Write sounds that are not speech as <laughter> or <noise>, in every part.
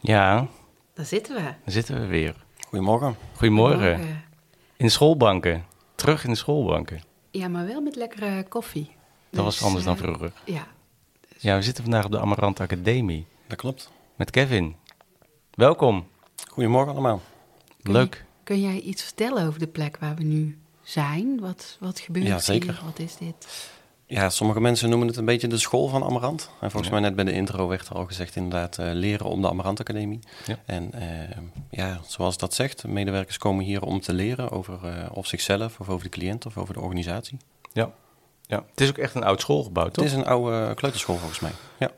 Ja, Daar zitten we. daar zitten we weer. Goedemorgen. Goedemorgen. Morgen. In de schoolbanken. Terug in de schoolbanken. Ja, maar wel met lekkere koffie. Dat was Dus, anders dan eh, vroeger. Ja, Ja, we zitten vandaag op de Amarant Academie Dat klopt. met Kevin. Welkom. Goedemorgen allemaal. Kun Leuk. kun jij iets vertellen over de plek waar we nu zijn? Wat, wat gebeurt Ja, zeker. hier? Wat is dit? Ja, sommige mensen noemen het een beetje de school van Amarant. En volgens Ja. mij net bij de intro werd er al gezegd inderdaad eh, leren op de Amarant Academie. Ja. En eh, ja, zoals dat zegt, medewerkers komen hier om te leren over eh, of zichzelf of over de cliënt of over de organisatie. Ja. ja. Het is ook echt een oud schoolgebouw, toch? Het is een oude kleuterschool volgens mij. Ja,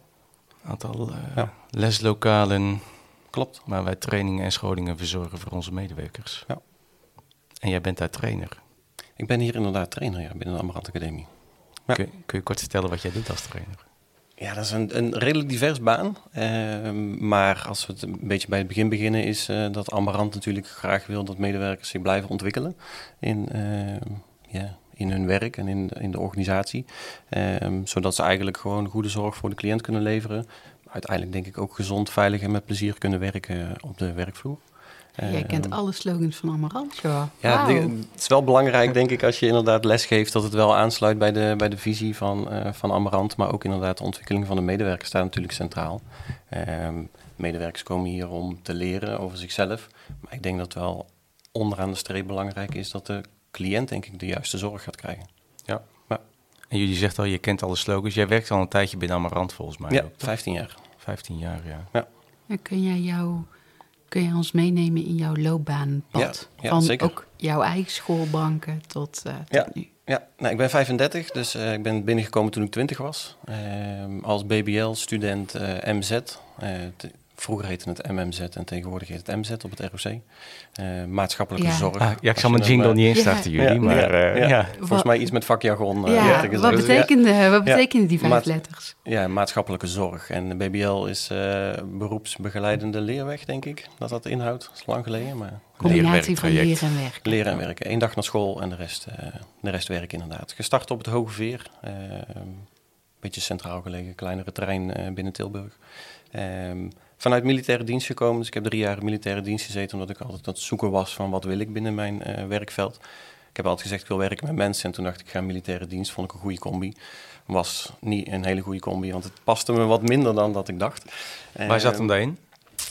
aantal eh, Ja. leslokalen klopt. waar wij trainingen en scholingen verzorgen voor onze medewerkers. Ja. En jij bent daar trainer. Ik ben hier inderdaad trainer ja, binnen de Amarant Academie. Ja. Kun, kun je kort vertellen wat jij doet als trainer? Ja, dat is een, een redelijk divers baan. Ehm, maar als we het een beetje bij het begin beginnen, is eh, dat Amarant natuurlijk graag wil dat medewerkers zich blijven ontwikkelen in, ja, in hun werk en in, in de organisatie. Ehm, zodat ze eigenlijk gewoon goede zorg voor de cliënt kunnen leveren. Uiteindelijk denk ik ook gezond, veilig en met plezier kunnen werken op de werkvloer. Jij kent Ehm, alle slogans van Amarant, joh. ja, de- het is wel belangrijk, denk ik, als je inderdaad les geeft, dat het wel aansluit bij de, bij de visie van, eh, van Amarant. Maar ook inderdaad de ontwikkeling van de medewerkers staat natuurlijk centraal. Ehm, medewerkers komen hier om te leren over zichzelf. Maar ik denk dat wel onderaan de streep belangrijk is dat de cliënt, denk ik, de juiste zorg gaat krijgen. Ja. Ja. En jullie zegt al, je kent alle slogans. Jij werkt al een tijdje binnen Amarant volgens mij. Ja, ook, toch? 15 jaar. 15 jaar, ja. En kun jij, jou, kun jij ons meenemen in jouw loopbaanpad? Ja, ja, Van zeker. ook jouw eigen schoolbanken tot, eh, tot Ja. nu. Ja, nou, ik ben 35, dus eh, ik ben binnengekomen toen ik 20 was. Ehm, als BBL-student eh, MZ. Vroeger heette het MMZ en tegenwoordig heet het MZ op het ROC. Eh, maatschappelijke Ja. zorg. Ah, ja, ik zal mijn jingle eh, niet Ja. instarten, jullie, ja, maar ja, eh, ja. ja. Volgens mij iets met vakjargon. gezegd. wat betekenen, wat Ja. betekenen die vijf letters? Ja, maatschappelijke zorg. En de BBL is eh, beroepsbegeleidende leerweg, denk ik. Dat dat inhoudt. Dat is lang geleden, maar Combinatie van leren en werken. Leren en werken. Eén dag naar school en de rest, eh de rest werken inderdaad. Gestart op het Hoge Veer. Een beetje centraal gelegen, kleinere terrein eh, binnen Tilburg. Ehm, vanuit militaire dienst gekomen. Dus ik heb drie jaar in militaire dienst gezeten... omdat ik altijd aan het zoeken was van wat wil ik binnen mijn eh, werkveld. Ik heb altijd gezegd, ik wil werken met mensen. En toen dacht ik, ik ga militaire dienst. Vond ik een goede combi. Was niet een hele goede combi, want het paste me wat minder dan dat ik dacht. Waar zat hem Ehm, daarin?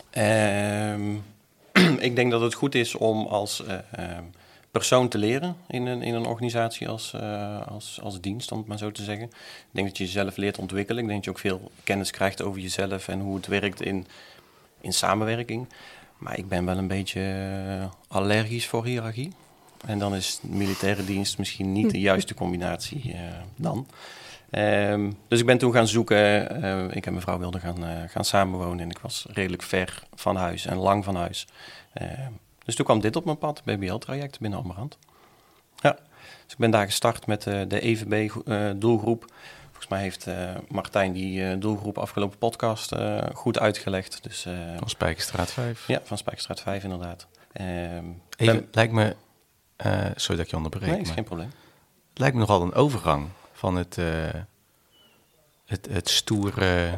Ehm, <clears throat> ik denk dat het goed is om als eh, ehm, persoon te leren in een, in een organisatie als, eh, als, als dienst, om het maar zo te zeggen. Ik denk dat je jezelf leert ontwikkelen. Ik denk dat je ook veel kennis krijgt over jezelf en hoe het werkt in, in samenwerking. Maar ik ben wel een beetje eh, allergisch voor hiërarchie. En dan is militaire dienst misschien niet de juiste combinatie eh, dan. Ehm, dus ik ben toen gaan zoeken. eh, ik en mijn vrouw wilden gaan, gaan samenwonen. En ik was redelijk ver van huis en lang van huis. Dus toen kwam dit op mijn pad, BBL-traject binnen Amarant. Ja, dus ik ben daar gestart met eh, de EVB-doelgroep. Volgens mij heeft eh, Martijn die eh, doelgroep afgelopen podcast eh, goed uitgelegd. Dus eh, Van Spijkerstraat 5. ja, van Spijkerstraat 5 inderdaad. Ehm, Even, ben- lijkt me, eh, sorry dat ik je onderbreek, nee, is maar geen probleem. het lijkt me nogal een overgang van het, eh, het, het stoere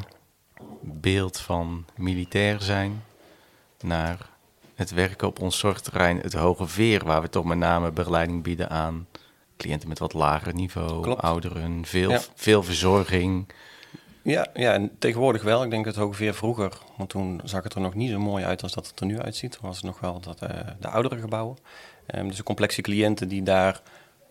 beeld van militair zijn naar het werken op ons zorgterrein, het hoge veer, waar we toch met name begeleiding bieden aan cliënten met wat lager niveau, Klopt. ouderen, veel, Ja. veel verzorging. Ja, ja, en tegenwoordig wel. Ik denk het ook weer vroeger, want toen zag het er nog niet zo mooi uit als dat het er nu uitziet. Toen was het nog wel dat, eh, de oudere gebouwen. Ehm, dus de complexe cliënten die, daar,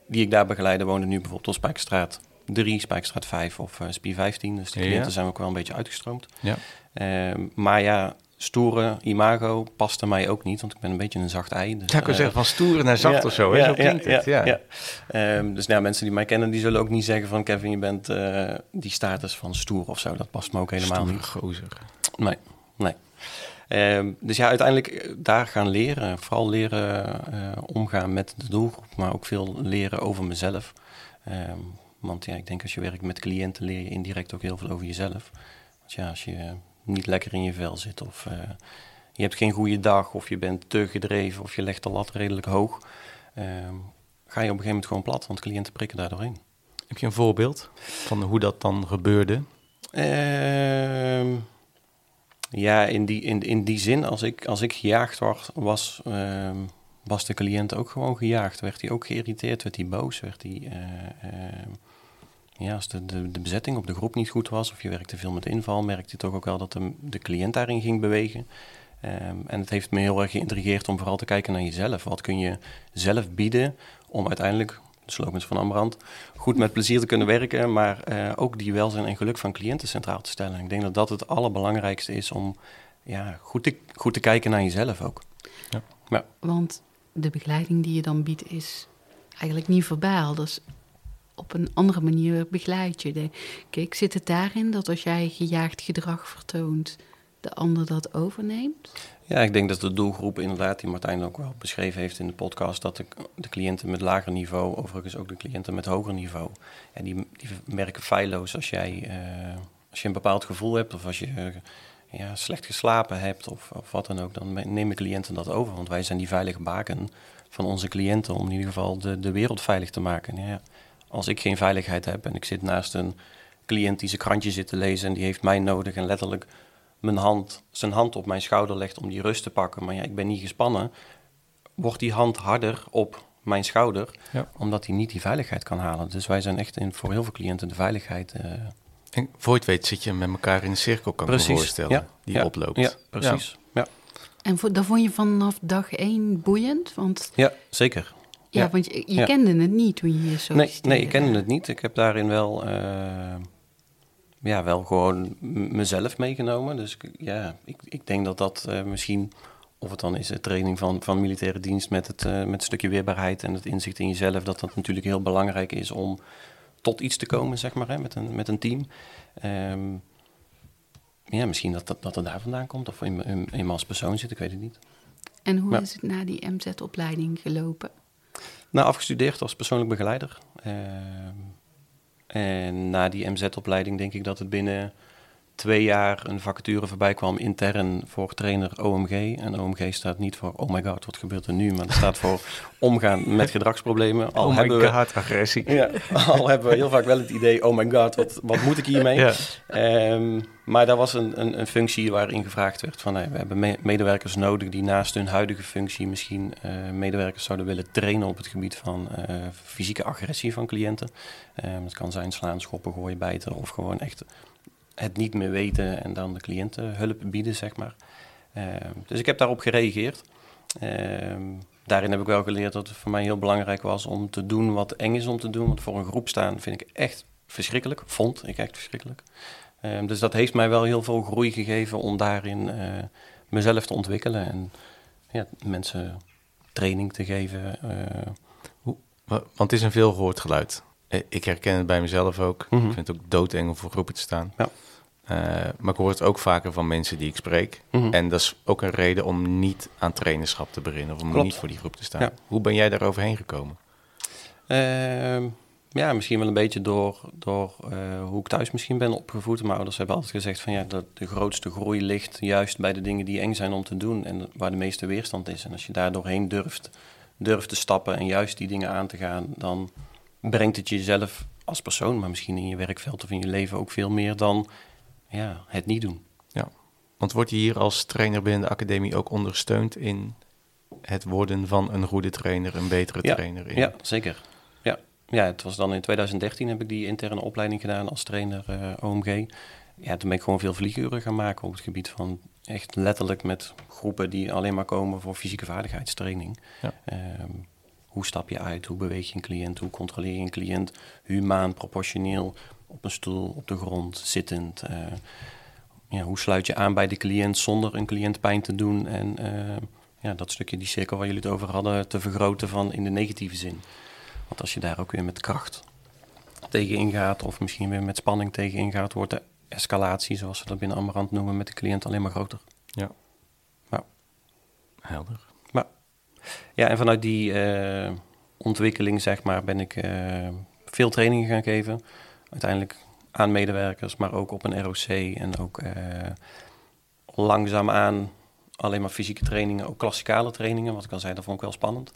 die ik daar begeleide woonden nu bijvoorbeeld op Spijkerstraat 3, Spijkerstraat 5 of eh Spie 15. Dus die Ja. cliënten zijn ook wel een beetje uitgestroomd. Ja. Ehm, maar ja, stoere imago paste mij ook niet, want ik ben een beetje een zacht ei. Dus, Ja, ik eh, zeggen van stoer naar zacht <laughs> ja, of zo, hè? ja, zo klinkt ja, het. Ja, Ehm, dus nou, mensen die mij kennen, die zullen ook niet zeggen van Kevin, je bent eh, die status van stoer of zo. Dat past me ook helemaal Stoere niet. gozer. Nee, nee. Ehm, dus ja, uiteindelijk eh, daar gaan leren. Vooral leren omgaan met de doelgroep, maar ook veel leren over mezelf. Ehm, want ja, ik denk als je werkt met cliënten leer je indirect ook heel veel over jezelf. Want ja, als je niet lekker in je vel zit of eh, je hebt geen goede dag of je bent te gedreven of je legt de lat redelijk hoog, ehm, ga je op een gegeven moment gewoon plat, want cliënten prikken daar doorheen. Heb je een voorbeeld van hoe dat dan gebeurde? Ehm, ja, in die, in, in die zin, als ik, als ik gejaagd was, was, ehm, was de cliënt ook gewoon gejaagd. Werd hij ook geïrriteerd, werd hij boos, werd hij... eh, ja, als de, de, de bezetting op de groep niet goed was of je werkte veel met inval, merkte je toch ook wel dat de, de cliënt daarin ging bewegen. Ehm, en het heeft me heel erg geïntrigeerd om vooral te kijken naar jezelf. Wat kun je zelf bieden om uiteindelijk, de slogans van Ambrand, goed met plezier te kunnen werken, maar eh, ook die welzijn en geluk van cliënten centraal te stellen. Ik denk dat dat het allerbelangrijkste is om ja, goed, te, goed te kijken naar jezelf ook. Want de begeleiding die je dan biedt is eigenlijk niet verbaal. Dus op een andere manier begeleid je. Kijk, zit het daarin dat als jij gejaagd gedrag vertoont, de ander dat overneemt? Ja, ik denk dat de doelgroep inderdaad, die Martijn ook wel beschreven heeft in de podcast, dat de, cliënten met lager niveau, overigens ook de cliënten met hoger niveau, ja, die, die merken feilloos als jij eh, als je een bepaald gevoel hebt of als je ja, slecht geslapen hebt of, of wat dan ook, dan me- nemen cliënten dat over. Want wij zijn die veilige baken van onze cliënten om in ieder geval de, de wereld veilig te maken. Ja, als ik geen veiligheid heb en ik zit naast een cliënt die zijn krantje zit te lezen en die heeft mij nodig en letterlijk mijn hand, zijn hand op mijn schouder legt om die rust te pakken, maar ja, ik ben niet gespannen, wordt die hand harder op mijn schouder, Ja. omdat hij niet die veiligheid kan halen. Dus wij zijn echt in, voor heel veel cliënten de veiligheid. eh, En voor je het weet zit je met elkaar in een cirkel, kan ik me voorstellen, ja, die ja, oploopt. Ja, precies. Ja, En voor, dat vond je vanaf dag één boeiend? Want, ja. zeker. Ja, Ja. want je, je Ja. kende het niet toen je je zo Nee, nee, ik kende het niet. Ik heb daarin wel, eh, ja, wel gewoon mezelf meegenomen. Dus ja, ik, ik denk dat dat eh, misschien, of het dan is de training van, van militaire dienst met het, eh, met het stukje weerbaarheid en het inzicht in jezelf, dat dat natuurlijk heel belangrijk is om tot iets te komen, zeg maar, hè, met, een, met een team. Ehm, ja, misschien dat, dat, dat het daar vandaan komt, of in, in, in als persoon zit, ik weet het niet. En hoe is het na die MZ-opleiding gelopen? Nou, afgestudeerd als persoonlijk begeleider. Ehm, en na die MZ-opleiding denk ik dat het binnen twee jaar een vacature voorbij kwam intern voor trainer OMG. En OMG staat niet voor oh my god, wat gebeurt er nu? Maar het staat voor <laughs> omgaan met gedragsproblemen. Al oh my hebben we, god, agressie. ja, al hebben we heel vaak wel het idee, oh my god, wat, wat moet ik hiermee? Ja. Ehm, maar daar was een, een, een functie waarin gevraagd werd van... hey, we hebben me- medewerkers nodig die naast hun huidige functie... misschien eh, medewerkers zouden willen trainen op het gebied van eh, fysieke agressie van cliënten. Ehm het kan zijn slaan, schoppen, gooien, bijten of gewoon echt het niet meer weten... en dan de cliënten hulp bieden, zeg maar. Ehm, dus ik heb daarop gereageerd. Ehm, daarin heb ik wel geleerd dat het voor mij heel belangrijk was om te doen wat eng is om te doen. Want voor een groep staan vind ik echt verschrikkelijk. Vond ik echt verschrikkelijk. Ehm, dus dat heeft mij wel heel veel groei gegeven om daarin eh, mezelf te ontwikkelen. En ja, mensen training te geven. Wa- Want het is een veel gehoord geluid. Eh, Ik herken het bij mezelf ook. Mhm. Ik vind het ook doodeng om voor groepen te staan. Ja. Eh, maar ik hoor het ook vaker van mensen die ik spreek. Mhm. En dat is ook een reden om niet aan trainerschap te beginnen. Of om Klopt. niet voor die groep te staan. Ja. Hoe ben jij daar overheen gekomen? Ehm, ja, misschien wel een beetje door, door eh, hoe ik thuis misschien ben opgevoed. Mijn ouders hebben altijd gezegd van ja, dat de grootste groei ligt juist bij de dingen die eng zijn om te doen en waar de meeste weerstand is. En als je daar doorheen durft, durft te stappen en juist die dingen aan te gaan, dan brengt het jezelf als persoon, maar misschien in je werkveld of in je leven ook veel meer dan ja, het niet doen. Want word je hier als trainer binnen de academie ook ondersteund in het worden van een goede trainer, een betere trainer? In? Ja, zeker. Ja, ja, het was dan in 2013 heb ik die interne opleiding gedaan als trainer eh, OMG. Ja, toen ben ik gewoon veel vlieguren gaan maken op het gebied van echt letterlijk met groepen die alleen maar komen voor fysieke vaardigheidstraining. Ja. Ehm, hoe stap je uit? Hoe beweeg je een cliënt? Hoe controleer je een cliënt? Humaan, proportioneel, op een stoel, op de grond, zittend. eh, ja, hoe sluit je aan bij de cliënt zonder een cliënt pijn te doen? En eh, ja, dat stukje, die cirkel waar jullie het over hadden, te vergroten van in de negatieve zin. Want als je daar ook weer met kracht tegen ingaat, of misschien weer met spanning tegen ingaat, wordt de escalatie, zoals we dat binnen Amarant noemen, met de cliënt alleen maar groter. Ja. Ja. Helder. Ja, en vanuit die eh, ontwikkeling, zeg maar, ben ik eh, veel trainingen gaan geven. Uiteindelijk aan medewerkers, maar ook op een ROC en ook uh, langzaamaan alleen maar fysieke trainingen, ook klassikale trainingen. Wat ik al zei, dat vond ik wel spannend.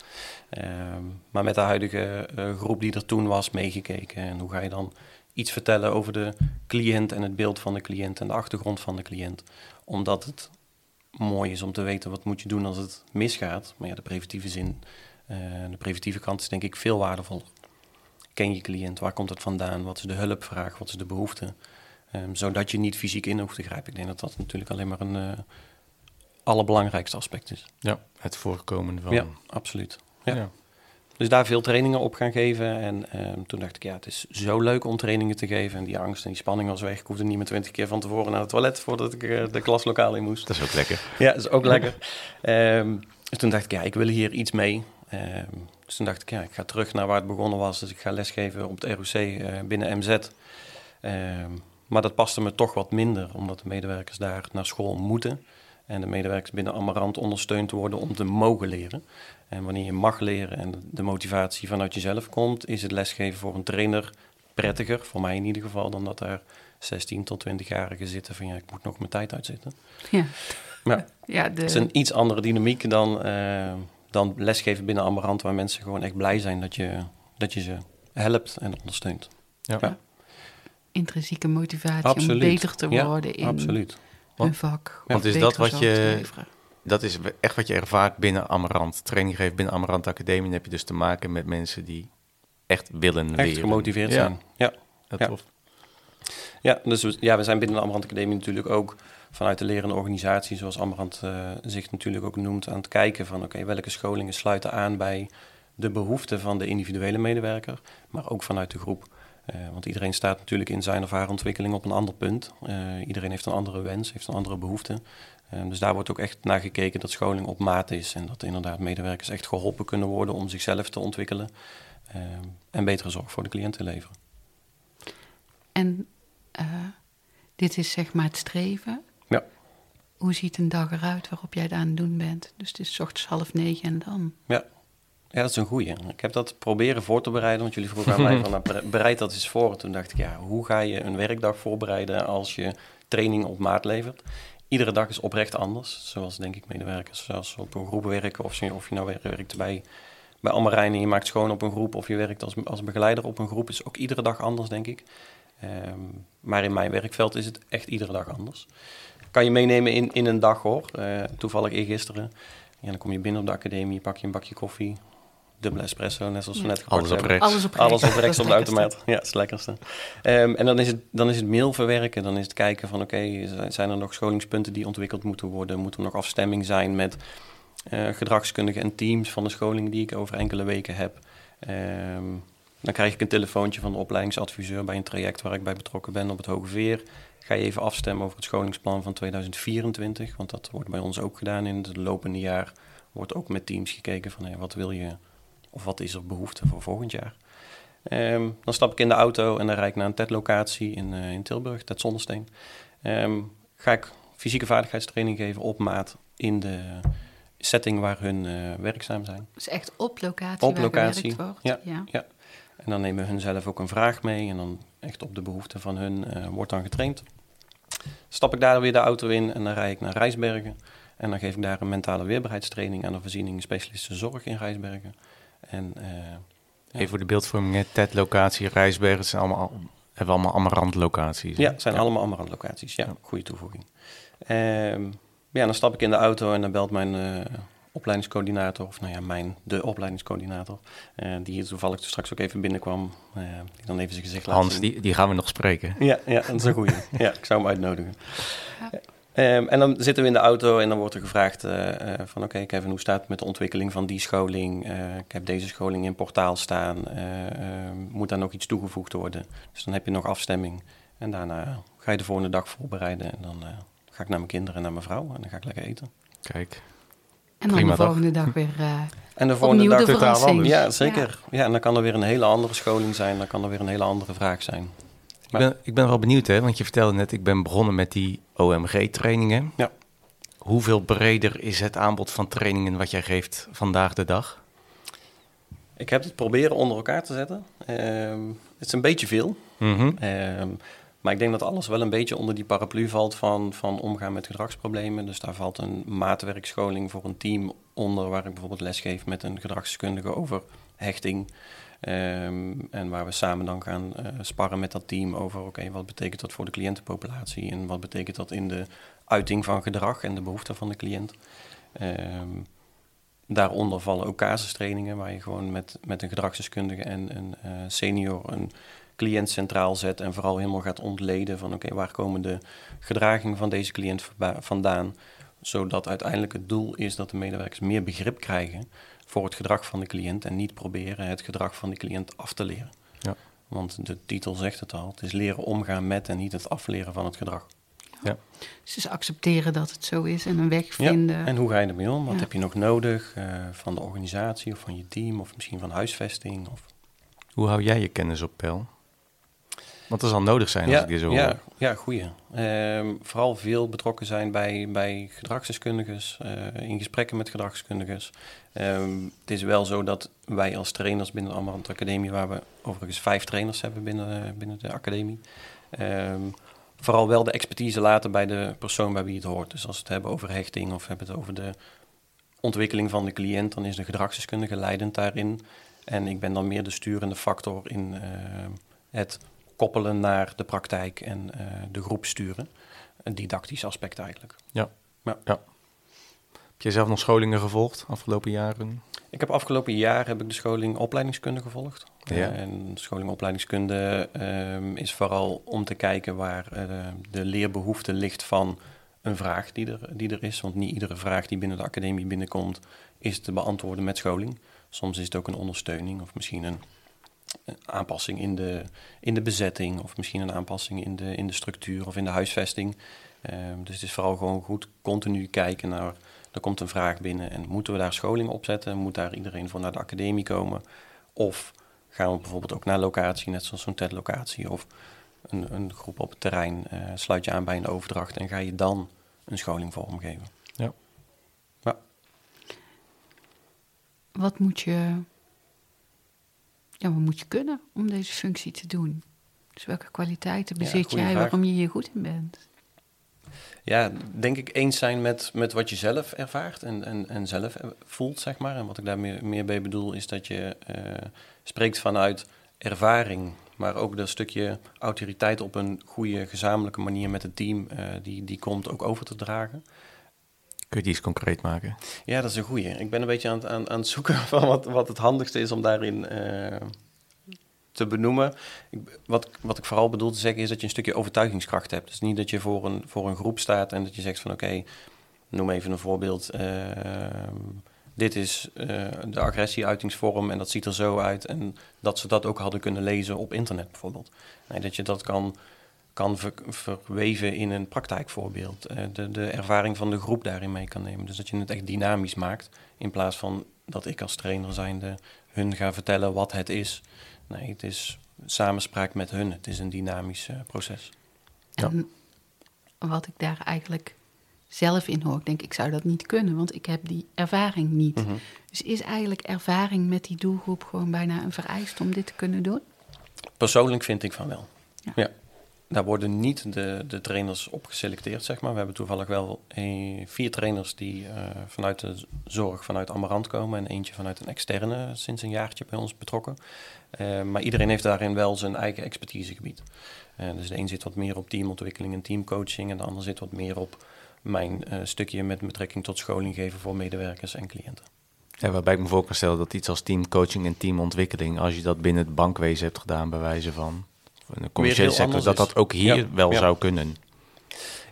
Ehm, maar met de huidige groep die er toen was, meegekeken. En hoe ga je dan iets vertellen over de cliënt en het beeld van de cliënt en de achtergrond van de cliënt. Omdat het mooi is om te weten wat moet je doen als het misgaat. Maar ja, de preventieve zin, uh, de preventieve kant is denk ik veel waardevoller. Ken je cliënt, waar komt het vandaan, wat is de hulpvraag, wat is de behoefte. Um, zodat je niet fysiek in hoeft te grijpen. Ik denk dat dat natuurlijk alleen maar een uh, allerbelangrijkste aspect is. Ja, het voorkomen van... Ja, absoluut. Ja. ja. Dus daar veel trainingen op gaan geven. En um, toen dacht ik, ja, het is zo leuk om trainingen te geven. En die angst en die spanning was weg. Ik hoefde niet meer twintig keer van tevoren naar het toilet voordat ik uh, de klaslokaal in moest. Dat is ook lekker. Ja, dat is ook lekker. <laughs> Um, dus toen dacht ik, ja, ik wil hier iets mee. Um, dus toen dacht ik, ja, ik ga terug naar waar het begonnen was. Dus ik ga lesgeven op het ROC uh, binnen MZ. maar dat paste me toch wat minder, omdat de medewerkers daar naar school moeten. En de medewerkers binnen Amarant ondersteund worden om te mogen leren. En wanneer je mag leren en de motivatie vanuit jezelf komt, is het lesgeven voor een trainer prettiger, voor mij in ieder geval, dan dat er 16 tot 20-jarigen zitten van ja, ik moet nog mijn tijd uitzitten. Ja. Maar <laughs> ja, de... het is een iets andere dynamiek dan, uh, dan lesgeven binnen Amarant, waar mensen gewoon echt blij zijn dat je, dat je ze helpt en ondersteunt. Ja. ja. Intrinsieke motivatie Absoluut. om beter te worden ja, in absoluut. Een vak. Want is dat wat je dat is echt wat je ervaart binnen Amarant. Training geeft binnen Amarant Academie. Dan heb je dus te maken met mensen die echt willen echt leren. gemotiveerd ja. zijn. Ja. Dat Ja. tof. Ja, dus we, ja, we zijn binnen de Amarant Academie natuurlijk ook vanuit de lerende organisatie, zoals Amarant uh, zich natuurlijk ook noemt, aan het kijken van oké, okay, welke scholingen sluiten aan bij de behoeften van de individuele medewerker, maar ook vanuit de groep. Uh, want iedereen staat natuurlijk in zijn of haar ontwikkeling op een ander punt. Uh, iedereen heeft een andere wens, heeft een andere behoefte. Uh, dus daar wordt ook echt naar gekeken dat scholing op maat is en dat inderdaad medewerkers echt geholpen kunnen worden om zichzelf te ontwikkelen en betere zorg voor de cliënt te leveren. En uh, dit is zeg maar het streven. Ja. Hoe ziet een dag eruit waarop jij het aan het doen bent? Dus het is 's ochtends half negen en dan. Ja. Ja, dat is een goeie. Ik heb dat proberen voor te bereiden, want jullie vroegen aan mij van nou, bereid dat eens voor. En toen dacht ik, ja, hoe ga je een werkdag voorbereiden als je training op maat levert? Iedere dag is oprecht anders, zoals denk ik medewerkers, zoals op een groep werken of of je nou werkt bij, bij en je maakt schoon op een groep of je werkt als, als begeleider op een groep, is ook iedere dag anders, denk ik. Um, maar in mijn werkveld is het echt iedere dag anders. Kan je meenemen in, in een dag hoor. Uh, toevallig eergisteren. Ja, dan kom je binnen op de academie, pak je een bakje koffie. Dubbele espresso, net zoals we net gepakt Alles op hebben. rechts. Alles op rechts. Alles op rechts op de het automaat. Ja, dat is het lekkerste. Um, en dan is, het, dan is het mail verwerken. Dan is het kijken van oké, okay, zijn er nog scholingspunten die ontwikkeld moeten worden? Moet er nog afstemming zijn met uh, gedragskundigen en teams van de scholing die ik over enkele weken heb? Um, dan krijg ik een telefoontje van de opleidingsadviseur bij een traject waar ik bij betrokken ben op het Hoge Veer. Ga je even afstemmen over het scholingsplan van 2024, want dat wordt bij ons ook gedaan in het lopende jaar. Wordt ook met teams gekeken van hey, wat wil je of wat is er behoefte voor volgend jaar. Um, dan stap ik in de auto en dan rijd ik naar een TED-locatie in, uh, in Tilburg, TED Zonnesteen. Um, ga ik fysieke vaardigheidstraining geven op maat in de setting waar hun uh, werkzaam zijn. Dus echt op locatie Op waar locatie, wordt. ja. ja. ja. En dan nemen hun zelf ook een vraag mee en dan echt op de behoeften van hun uh, wordt dan getraind. Stap ik daar weer de auto in en dan rijd ik naar Rijsbergen. En dan geef ik daar een mentale weerbaarheidstraining aan de voorziening specialistische zorg in Rijsbergen. En, uh, ja. Even voor de beeldvorming, hè. TED locatie, Rijsbergen, zijn allemaal, hebben we allemaal Amarant locaties. Ja, het zijn ja. allemaal Amarant locaties. Ja, ja. goede toevoeging. Um, ja, dan stap ik in de auto en dan belt mijn uh, opleidingscoördinator, of nou ja, mijn, de opleidingscoördinator, uh, die toevallig straks ook even binnenkwam, uh, die dan even zijn gezicht laat Hans, die, die gaan we nog spreken. Ja, ja dat is een goeie. ja, ik zou hem uitnodigen. Ja. Um, en dan zitten we in de auto en dan wordt er gevraagd uh, van oké okay, Kevin, hoe staat het met de ontwikkeling van die scholing? Uh, ik heb deze scholing in portaal staan. moet daar nog iets toegevoegd worden? Dus dan heb je nog afstemming. En daarna ga je de volgende dag voorbereiden. En dan ga ik naar mijn kinderen en naar mijn vrouw en dan ga ik lekker eten. Kijk. En dan de volgende dag weer. Uh, en de volgende dag totaal anders. Ja, zeker. Ja. ja. en dan kan er weer een hele andere scholing zijn. Dan kan er weer een hele andere vraag zijn. Ik, ben, ik ben wel benieuwd, hè, want je vertelde net, ik ben begonnen met die OMG-trainingen. Ja. Hoeveel breder is het aanbod van trainingen wat jij geeft vandaag de dag? Ik heb het proberen onder elkaar te zetten. Uh, het is een beetje veel. Mm maar ik denk dat alles wel een beetje onder die paraplu valt van, van omgaan met gedragsproblemen. Dus daar valt een maatwerkscholing voor een team onder, waar ik bijvoorbeeld les geef met een gedragskundige over hechting. Ehm, en waar we samen dan gaan uh, sparren met dat team over, oké, wat betekent dat voor de cliëntenpopulatie en wat betekent dat in de uiting van gedrag en de behoeften van de cliënt. Um, daaronder vallen ook casustrainingen, waar je gewoon met, met een gedragsdeskundige en een uh, senior een cliënt centraal zet en vooral helemaal gaat ontleden van oké, waar komen de gedragingen van deze cliënt vandaan, zodat uiteindelijk het doel is dat de medewerkers meer begrip krijgen voor het gedrag van de cliënt en niet proberen het gedrag van de cliënt af te leren. Ja. Want de titel zegt het al, het is leren omgaan met en niet het afleren van het gedrag. Ja. Dus accepteren dat het zo is en een weg vinden. Ja, en hoe ga je ermee om? Wat heb je nog nodig uh, van de organisatie of van je team of misschien van huisvesting? Of... Hoe hou jij je kennis op peil? Want dat zal nodig zijn als ik dit zo ja, Ja, goeie. Um, vooral veel betrokken zijn bij, bij gedragsdeskundigen, uh, in gesprekken met gedragskundigen. Um, het is wel zo dat wij als trainers binnen de Amarant Academie, waar we overigens vijf trainers hebben binnen, binnen de academie, um, vooral wel de expertise laten bij de persoon bij wie het hoort. Dus als we het hebben over hechting of hebben het over de ontwikkeling van de cliënt, dan is de gedragsdeskundige leidend daarin. En ik ben dan meer de sturende factor in uh, het koppelen naar de praktijk en uh, de groep sturen. Een didactisch aspect eigenlijk. Ja. ja. ja. Heb je zelf nog scholingen gevolgd afgelopen jaren? Ik heb afgelopen jaar heb ik de scholing opleidingskunde gevolgd. Ja. Uh, en scholing opleidingskunde uh, is vooral om te kijken waar uh, de leerbehoefte ligt van een vraag die er, die er is. Want niet iedere vraag die binnen de academie binnenkomt is te beantwoorden met scholing. Soms is het ook een ondersteuning of misschien een aanpassing in de, in de bezetting of misschien een aanpassing in de, in de structuur of in de huisvesting. Um, dus het is vooral gewoon goed continu kijken naar, er komt een vraag binnen en moeten we daar scholing opzetten? Moet daar iedereen voor naar de academie komen? Of gaan we bijvoorbeeld ook naar locatie, net zoals zo'n TED-locatie of een, een groep op het terrein, uh, sluit je aan bij een overdracht en ga je dan een scholing vormgeven. Ja. ja. Wat moet je ja, wat moet je kunnen om deze functie te doen? Dus welke kwaliteiten bezit jij waarom je hier goed in bent? Ja, denk ik eens zijn met, met wat je zelf ervaart en, en, en zelf voelt, zeg maar. En wat ik daar meer, meer bij bedoel, is dat je uh, spreekt vanuit ervaring, maar ook dat stukje autoriteit op een goede gezamenlijke manier met het team, uh, die, die komt ook over te dragen. Kun je die eens concreet maken? Ja, dat is een goeie. Ik ben een beetje aan het, aan, aan het zoeken <laughs> van wat, wat het handigste is om daarin uh, te benoemen. Ik, wat, wat ik vooral bedoel te zeggen is dat je een stukje overtuigingskracht hebt. Dus niet dat je voor een, voor een groep staat en dat je zegt van oké, noem even een voorbeeld. Uh, dit is uh, de agressieuitingsvorm en dat ziet er zo uit. En dat ze dat ook hadden kunnen lezen op internet bijvoorbeeld. Nee, dat je dat kan kan ver, verweven in een praktijkvoorbeeld. Uh, de, de ervaring van de groep daarin mee kan nemen. Dus dat je het echt dynamisch maakt. In plaats van dat ik als trainer zijnde hun ga vertellen wat het is. Nee, het is samenspraak met hun. Het is een dynamisch uh, proces. En wat ik daar eigenlijk zelf in hoor, ik denk ik zou dat niet kunnen, want ik heb die ervaring niet. Mhm. Dus is eigenlijk ervaring met die doelgroep gewoon bijna een vereist om dit te kunnen doen? Persoonlijk vind ik van wel. ja. ja. Daar worden niet de, de trainers op geselecteerd, zeg maar. We hebben toevallig wel vier trainers die uh, vanuit de zorg, vanuit Amarant komen... en eentje vanuit een externe sinds een jaartje bij ons betrokken. Uh, maar iedereen heeft daarin wel zijn eigen expertisegebied. Uh, dus de een zit wat meer op teamontwikkeling en teamcoaching... en de ander zit wat meer op mijn eh, stukje met betrekking tot scholing geven voor medewerkers en cliënten. Ja, waarbij ik me voor kan stellen dat iets als teamcoaching en teamontwikkeling, als je dat binnen het bankwezen hebt gedaan, bij wijze van, van de commerciële sector, dat dat ook hier Ja, wel ja. zou kunnen.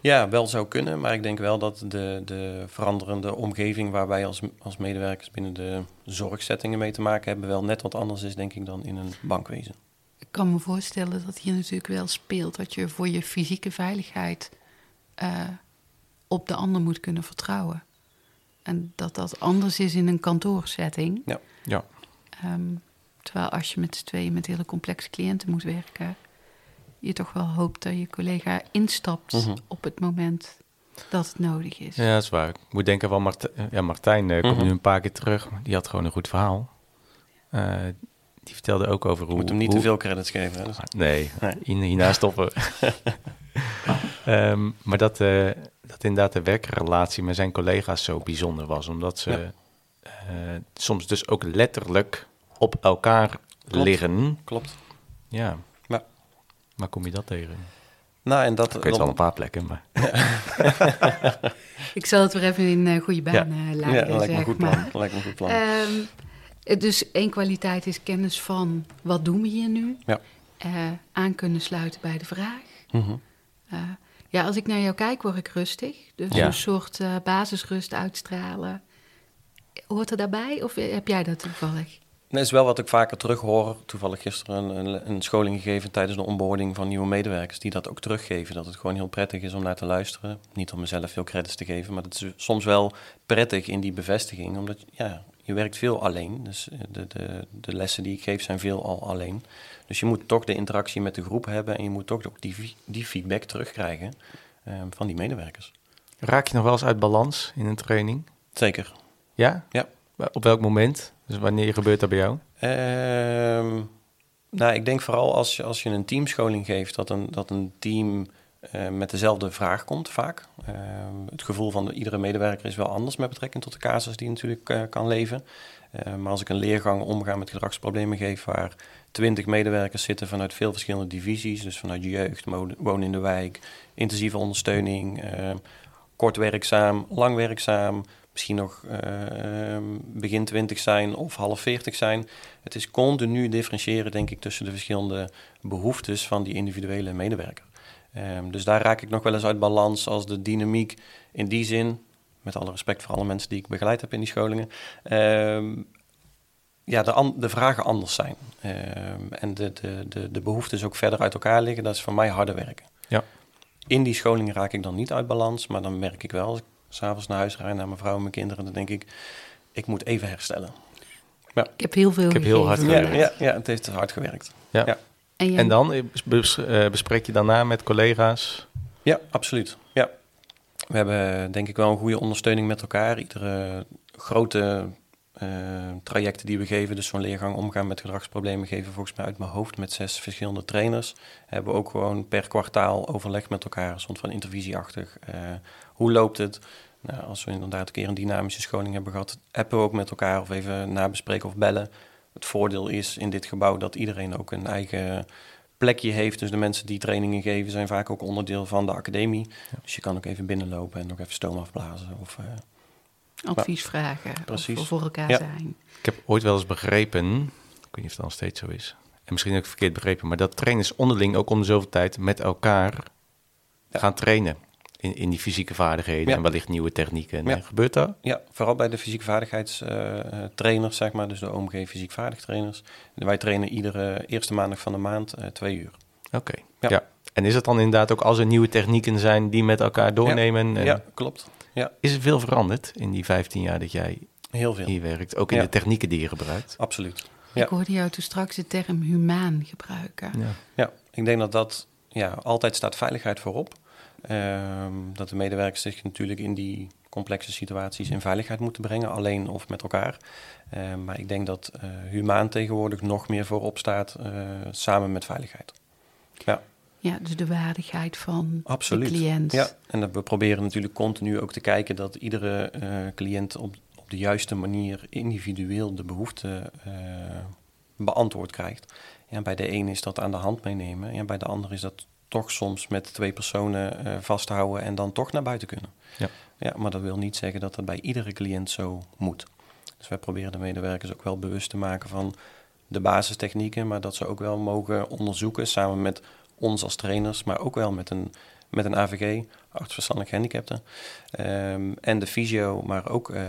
Ja, wel zou kunnen, maar ik denk wel dat de, de veranderende omgeving waar wij als, als medewerkers binnen de zorgsettingen mee te maken hebben, wel net wat anders is, denk ik, dan in een bankwezen. Ik kan me voorstellen dat hier natuurlijk wel speelt dat je voor je fysieke veiligheid eh, op de ander moet kunnen vertrouwen. En dat dat anders is in een kantoorsetting. Ja. Ehm, terwijl als je met z'n tweeën met hele complexe cliënten moet werken, je toch wel hoopt dat je collega instapt Mhm. op het moment dat het nodig is. Ja, dat is waar. Ik moet denken van Martijn. Ja, Martijn eh, komt Mhm. nu een paar keer terug. maar Die had gewoon een goed verhaal. Eh, die vertelde ook over Je hoe... moet hem niet hoe- te veel credits geven. Hè? Dus- Nee, Nee. hier- hierna <laughs> stoppen. Ehm, maar dat, eh, dat inderdaad de werkrelatie met zijn collega's zo bijzonder was. Omdat ze Ja. eh, soms dus ook letterlijk op elkaar Klopt. liggen. Klopt. Ja. Ja. Waar kom je dat tegen? Nou, en dat... Ik weet wel een paar plekken, maar... <laughs> Ik zal het weer even in eh, goede Ja. banen ja, leiden, dat lijkt me een goed maar. plan. Dat lijkt me een goed plan. Ehm, dus één kwaliteit is kennis van wat doen we hier nu? Ja. Eh, aan kunnen sluiten bij de vraag. Mhm. Eh, ja, als ik naar jou kijk, word ik rustig. Dus Ja. een soort eh, basisrust uitstralen. Hoort er daarbij of heb jij dat toevallig? Dat is wel wat ik vaker terug hoor. Toevallig gisteren een, een, scholing gegeven tijdens de onboarding van nieuwe medewerkers. Die dat ook teruggeven. Dat het gewoon heel prettig is om naar te luisteren. Niet om mezelf veel credits te geven. Maar het is soms wel prettig in die bevestiging. Omdat ja, je werkt veel alleen. Dus eh, de, de, de lessen die ik geef zijn veel al alleen. Dus je moet toch de interactie met de groep hebben. En je moet toch ook die, die feedback terugkrijgen eh, van die medewerkers. Raak je nog wel eens uit balans in een training? Zeker. Ja? Ja. Op welk moment? Dus wanneer gebeurt dat bij jou? Ehm, nou, ik denk vooral als je, als je een teamscholing geeft, dat een, dat een team eh, met dezelfde vraag komt vaak. Ehm, het gevoel van de, iedere medewerker is wel anders met betrekking tot de casus die natuurlijk eh, kan leven. Eh, maar als ik een leergang omgaan met gedragsproblemen geef waar twintig medewerkers zitten vanuit veel verschillende divisies, dus vanuit jeugd, wonen in de wijk, intensieve ondersteuning, eh, kort werkzaam, lang werkzaam, misschien nog eh, begin 20 zijn of half 40 zijn. Het is continu differentiëren, denk ik, tussen de verschillende behoeftes van die individuele medewerker. Ehm, dus daar raak ik nog wel eens uit balans als de dynamiek in die zin, met alle respect voor alle mensen die ik begeleid heb in die scholingen, ehm, ja, de, de vragen anders zijn. Ehm, en de, de, de, de behoeftes ook verder uit elkaar liggen, dat is voor mij harder werken. Ja. In die scholing raak ik dan niet uit balans, maar dan merk ik wel, als ik s'avonds naar huis rijd naar mijn vrouw en mijn kinderen, dan denk ik, ik moet even herstellen. Ik heb heel veel Ik heb heel hard. Ja, gewerkt. ja, ja, het heeft hard gewerkt. Ja. Ja. En, En dan eh, eh, bespreek je daarna met collega's? Ja, absoluut. Ja. We hebben denk ik wel een goede ondersteuning met elkaar. Iedere grote trajecten die we geven, dus zo'n leergang omgaan met gedragsproblemen, geven volgens mij uit mijn hoofd met zes verschillende trainers. Hebben we ook gewoon per kwartaal overleg met elkaar, soort van intervisieachtig. Eh, hoe loopt het? Nou, als we inderdaad een keer een dynamische scholing hebben gehad, appen we ook met elkaar of even nabespreken of bellen. Het voordeel is in dit gebouw dat iedereen ook een eigen plekje heeft. Dus de mensen die trainingen geven zijn vaak ook onderdeel van de academie. Dus je kan ook even binnenlopen en nog even stoom afblazen. Of, eh, advies vragen. Precies. Of voor elkaar Ja. zijn. Ik heb ooit wel eens begrepen, ik weet niet of dat nog steeds zo is, en misschien heb ik het verkeerd begrepen, maar dat trainers onderling ook om de zoveel tijd met elkaar Ja. gaan trainen in, in die fysieke vaardigheden Ja. en wellicht nieuwe technieken. Ja. En Gebeurt dat? ja, vooral bij de fysiek vaardigheidstrainers, zeg maar, dus de OMG fysiek vaardigtrainers. Wij trainen iedere eerste maandag van de maand eh, twee uur. Oké. Ja. Ja. En is het dan inderdaad ook als er nieuwe technieken zijn die met elkaar doornemen? en Ja. Is er veel veranderd in die 15 jaar dat jij Heel veel. hier werkt? Ook in Ja. de technieken die je gebruikt? Absoluut. Ja. Ik hoorde jou toen straks de term humaan gebruiken. Ja. Ja, ik denk dat dat ja, altijd staat veiligheid voorop. Ehm, dat de medewerkers zich natuurlijk in die complexe situaties in veiligheid moeten brengen, alleen of met elkaar. Ehm, maar ik denk dat eh humaan tegenwoordig nog meer voorop staat, eh, samen met veiligheid. Ja, Ja, dus de waardigheid van absoluut. de cliënt. Ja, en dat we proberen natuurlijk continu ook te kijken dat iedere eh, cliënt op, op de juiste manier individueel de behoefte eh, beantwoord krijgt. Ja, bij de een is dat aan de hand meenemen, en bij de ander is dat toch soms met twee personen uh, vasthouden en dan toch naar buiten kunnen. Ja. ja, maar dat wil niet zeggen dat dat bij iedere cliënt zo moet. Dus wij proberen de medewerkers ook wel bewust te maken van de basistechnieken, maar dat ze ook wel mogen onderzoeken samen met ons als trainers, maar ook wel met een, met een AVG, artsverstandelijk gehandicapten, um, en de fysio, maar ook uh,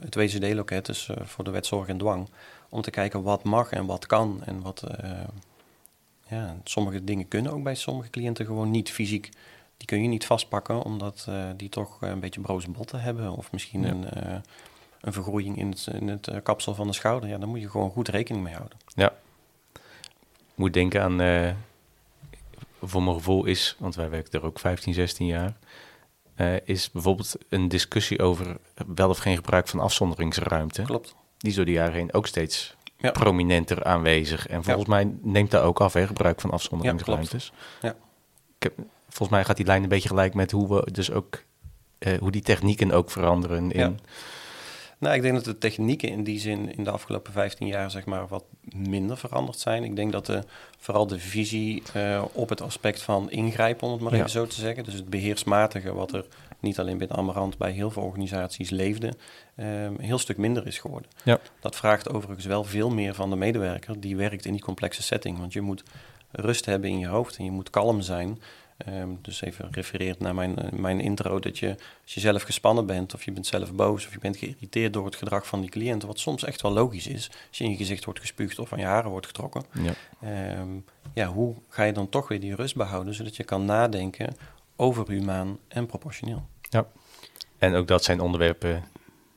het WCD-loket, dus uh, voor de wetzorg en dwang, om te kijken wat mag en wat kan en wat... Uh, ja, sommige dingen kunnen ook bij sommige cliënten gewoon niet fysiek. Die kun je niet vastpakken, omdat die toch een beetje broze botten hebben. Of misschien ja. een, een vergroeiing in het, in het kapsel van de schouder. Ja, daar moet je gewoon goed rekening mee houden. Ja. Moet denken aan voor mijn gevoel is, want wij werken er ook 15, 16 jaar, uh, is bijvoorbeeld een discussie over wel of geen gebruik van afzonderingsruimte. Klopt. Die is door de jaren heen ook steeds ja. prominenter aanwezig. En volgens ja. mij neemt dat ook af, hè, gebruik van afzonderingsruimtes. Ja, Ik heb, volgens mij gaat die lijn een beetje gelijk met hoe we dus ook, uh, hoe die technieken ook veranderen in... Nou, ik denk dat de technieken in die zin in de afgelopen 15 jaar zeg maar wat minder veranderd zijn. Ik denk dat de, vooral de visie uh, op het aspect van ingrijpen, om het maar ja. even zo te zeggen, dus het beheersmatige wat er niet alleen binnen Amarant bij heel veel organisaties leefde, uh, een heel stuk minder is geworden. Ja. Dat vraagt overigens wel veel meer van de medewerker die werkt in die complexe setting, want je moet rust hebben in je hoofd en je moet kalm zijn. Um, dus even refereerd naar mijn, uh, mijn intro, dat je als je zelf gespannen bent of je bent zelf boos of je bent geïrriteerd door het gedrag van die cliënt, wat soms echt wel logisch is, als je in je gezicht wordt gespuugd of van je haren wordt getrokken. Ja. Um, ja, hoe ga je dan toch weer die rust behouden, zodat je kan nadenken over humaan en proportioneel. Ja, en ook dat zijn onderwerpen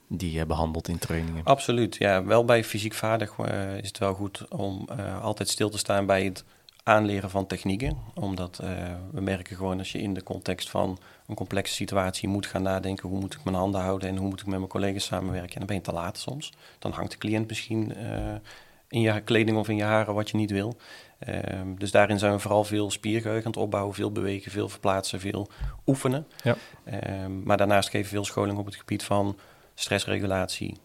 die je behandelt in trainingen. Absoluut, ja. Wel bij fysiek vaardig uh, is het wel goed om uh, altijd stil te staan bij het aanleren van technieken. Omdat uh, we merken gewoon als je in de context van een complexe situatie moet gaan nadenken... hoe moet ik mijn handen houden en hoe moet ik met mijn collega's samenwerken. En dan ben je te laat soms. Dan hangt de cliënt misschien uh, in je kleding of in je haren wat je niet wil. Uh, dus daarin zijn we vooral veel spiergeheugen aan het opbouwen. Veel bewegen, veel verplaatsen, veel oefenen. Ja. maar daarnaast geven we veel scholing op het gebied van stressregulatie.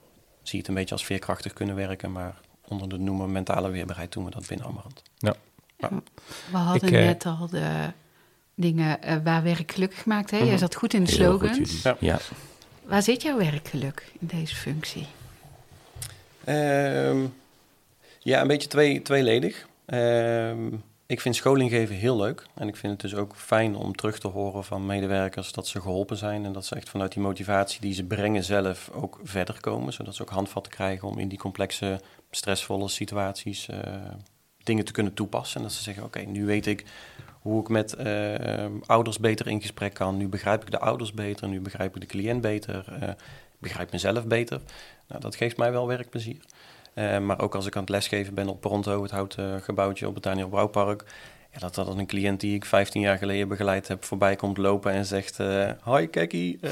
Zie het een beetje als veerkrachtig kunnen werken... maar onder de noemer mentale weerbaarheid doen we dat binnen Amarant. Ja. Ja. We hadden Ik, uh, net al de dingen uh, waar werk gelukkig maakt. Hè? Jij zat goed in de slogans. Goed, ja. ja. Waar zit jouw werkgeluk in deze functie? Um, ja, een beetje twee, tweeledig. Um, ik vind scholing geven heel leuk. En ik vind het dus ook fijn om terug te horen van medewerkers dat ze geholpen zijn. En dat ze echt vanuit die motivatie die ze brengen zelf ook verder komen. Zodat ze ook handvatten krijgen om in die complexe, stressvolle situaties... Uh, dingen te kunnen toepassen. En dat ze zeggen, oké, nu weet ik hoe ik met uh, ouders beter in gesprek kan. Nu begrijp ik de ouders beter, nu begrijp ik de cliënt beter, uh, begrijp mezelf beter. Nou, dat geeft mij wel werkplezier. Uh, maar ook als ik aan het lesgeven ben op Pronto, het houten gebouwtje op het Daniel Brouwpark... Ja, dat dat een cliënt die ik 15 jaar geleden begeleid heb voorbij komt lopen en zegt... Uh, Hoi Kekkie, uh,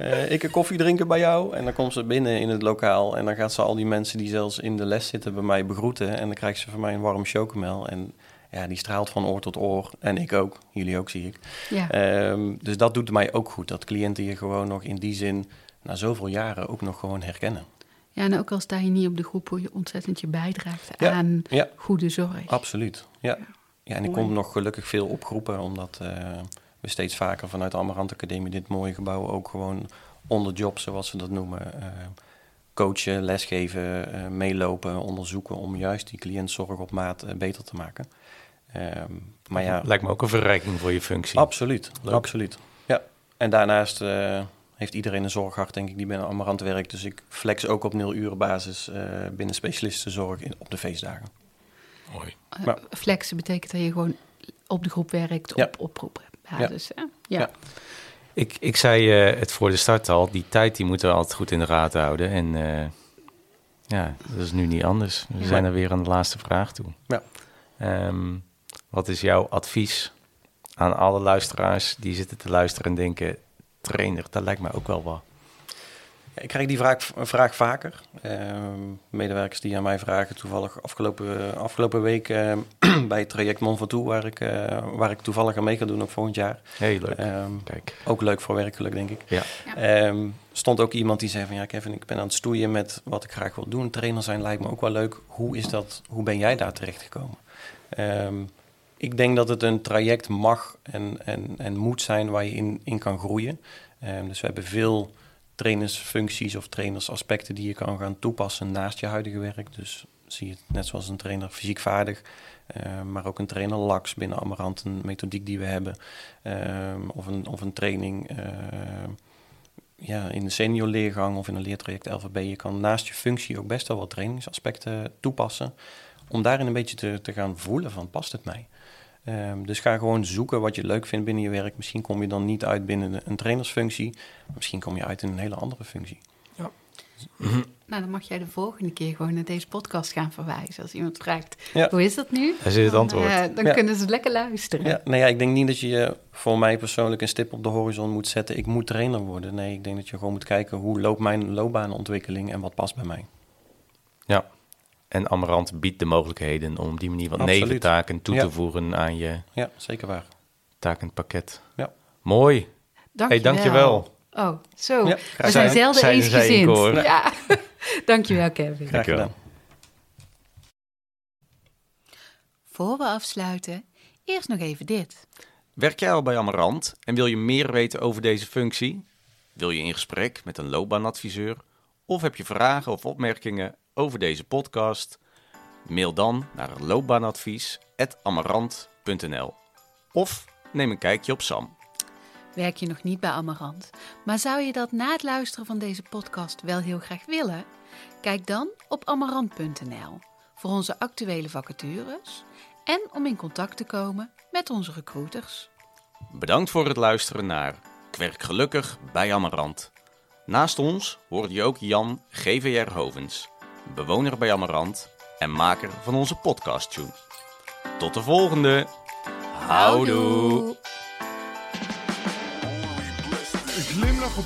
uh, ik een koffie drinken bij jou. En dan komt ze binnen in het lokaal en dan gaat ze al die mensen die zelfs in de les zitten bij mij begroeten. En dan krijgt ze van mij een warm chocomel en ja, die straalt van oor tot oor. En ik ook, jullie ook zie ik. Ja. Um, dus dat doet mij ook goed, dat cliënten je gewoon nog in die zin na zoveel jaren ook nog gewoon herkennen. Ja, en ook al sta je niet op de groep hoe je ontzettend je bijdraagt ja. aan ja. goede zorg. Absoluut, ja. Ja, en ik kom nog gelukkig veel opgeroepen, omdat uh, we steeds vaker vanuit de Amarant Academie dit mooie gebouw ook gewoon onder job, zoals ze dat noemen, uh, coachen, lesgeven, uh, meelopen, onderzoeken om juist die cliëntzorg op maat beter te maken. Um, maar ja, Lijkt me ook een verrijking voor je functie. Absoluut, Leuk. absoluut. Ja, en daarnaast heeft iedereen een zorghart, denk ik, die binnen Amarant werkt. Dus ik flex ook op nul uren basis binnen specialistenzorg in, op de feestdagen. Mooi. Uh, flexen betekent dat je gewoon op de groep werkt, op Ja. oproepbasis. Ja. Ja. Ja. Ik, ik zei uh, het voor de start al, die tijd die moeten we altijd goed in de gaten houden. En uh, ja, dat is nu niet anders. We Ja. zijn er weer aan de laatste vraag toe. Ja. Um, wat is jouw advies aan alle luisteraars die zitten te luisteren en denken... trainer, dat lijkt mij ook wel wat. Ik krijg die vraag, vraag vaker. Uh, medewerkers die aan mij vragen, toevallig afgelopen, afgelopen week uh, <clears throat> bij het traject Mon Ventoux, waar ik, uh, waar ik toevallig aan mee ga doen ook volgend jaar. Heel leuk. Um, Kijk. Ook leuk voor werkgeluk, denk ik. Ja. ja. Um, stond ook iemand die zei van ja, Kevin, ik ben aan het stoeien met wat ik graag wil doen. Trainer zijn lijkt me ook wel leuk. Hoe is dat? Hoe ben jij daar terecht gekomen? Um, Ik denk dat het een traject mag en, en, en moet zijn waar je in, in kan groeien. Ehm, dus we hebben veel trainersfuncties of trainersaspecten die je kan gaan toepassen naast je huidige werk. Dus zie je het net zoals een trainer fysiek vaardig, ehm, maar ook een trainer LAX binnen Amarant, een methodiek die we hebben. Ehm, of, een, of een training ja, in de seniorleergang of in een leertraject LVB. Je kan naast je functie ook best wel wat trainingsaspecten toepassen. Om daarin een beetje te, te gaan voelen van past het mij? Ehm, dus ga gewoon zoeken wat je leuk vindt binnen je werk. Misschien kom je dan niet uit binnen een trainersfunctie. Misschien kom je uit in een hele andere functie. Ja. Nou, dan mag jij de volgende keer gewoon naar deze podcast gaan verwijzen. Als iemand vraagt, hoe is dat nu? Zit het antwoord. Dan, uh, dan kunnen ze lekker luisteren. Ja, nou ja, ik denk niet dat je voor mij persoonlijk een stip op de horizon moet zetten. Ik moet trainer worden. Nee, ik denk dat je gewoon moet kijken hoe loopt mijn loopbaanontwikkeling en wat past bij mij. Ja, en Amarant biedt de mogelijkheden om op die manier wat Absoluut. neventaken toe te voegen aan je ja, zeker waar. takenpakket. Ja. Mooi. Dank hey, je dankjewel. Oh, zo. Ja, We zijn zelden eensgezind. Ja. <laughs> dankjewel, Kevin. Graag gedaan. Voor we afsluiten, eerst nog even dit. Werk jij al bij Amarant en wil je meer weten over deze functie? Wil je in gesprek met een loopbaanadviseur? Of heb je vragen of opmerkingen over deze podcast? Mail dan naar loopbaanadvies.amarant.nl of neem een kijkje op SAM. Werk je nog niet bij Amarant, maar zou je dat na het luisteren van deze podcast wel heel graag willen? Kijk dan op amarant.nl voor onze actuele vacatures en om in contact te komen met onze recruiters. Bedankt voor het luisteren naar Kwerk Gelukkig bij Amarant. Naast ons hoorde je ook Jan GVR Hovens, bewoner bij Amarant en maker van onze podcast tune. Tot de volgende. Houdoe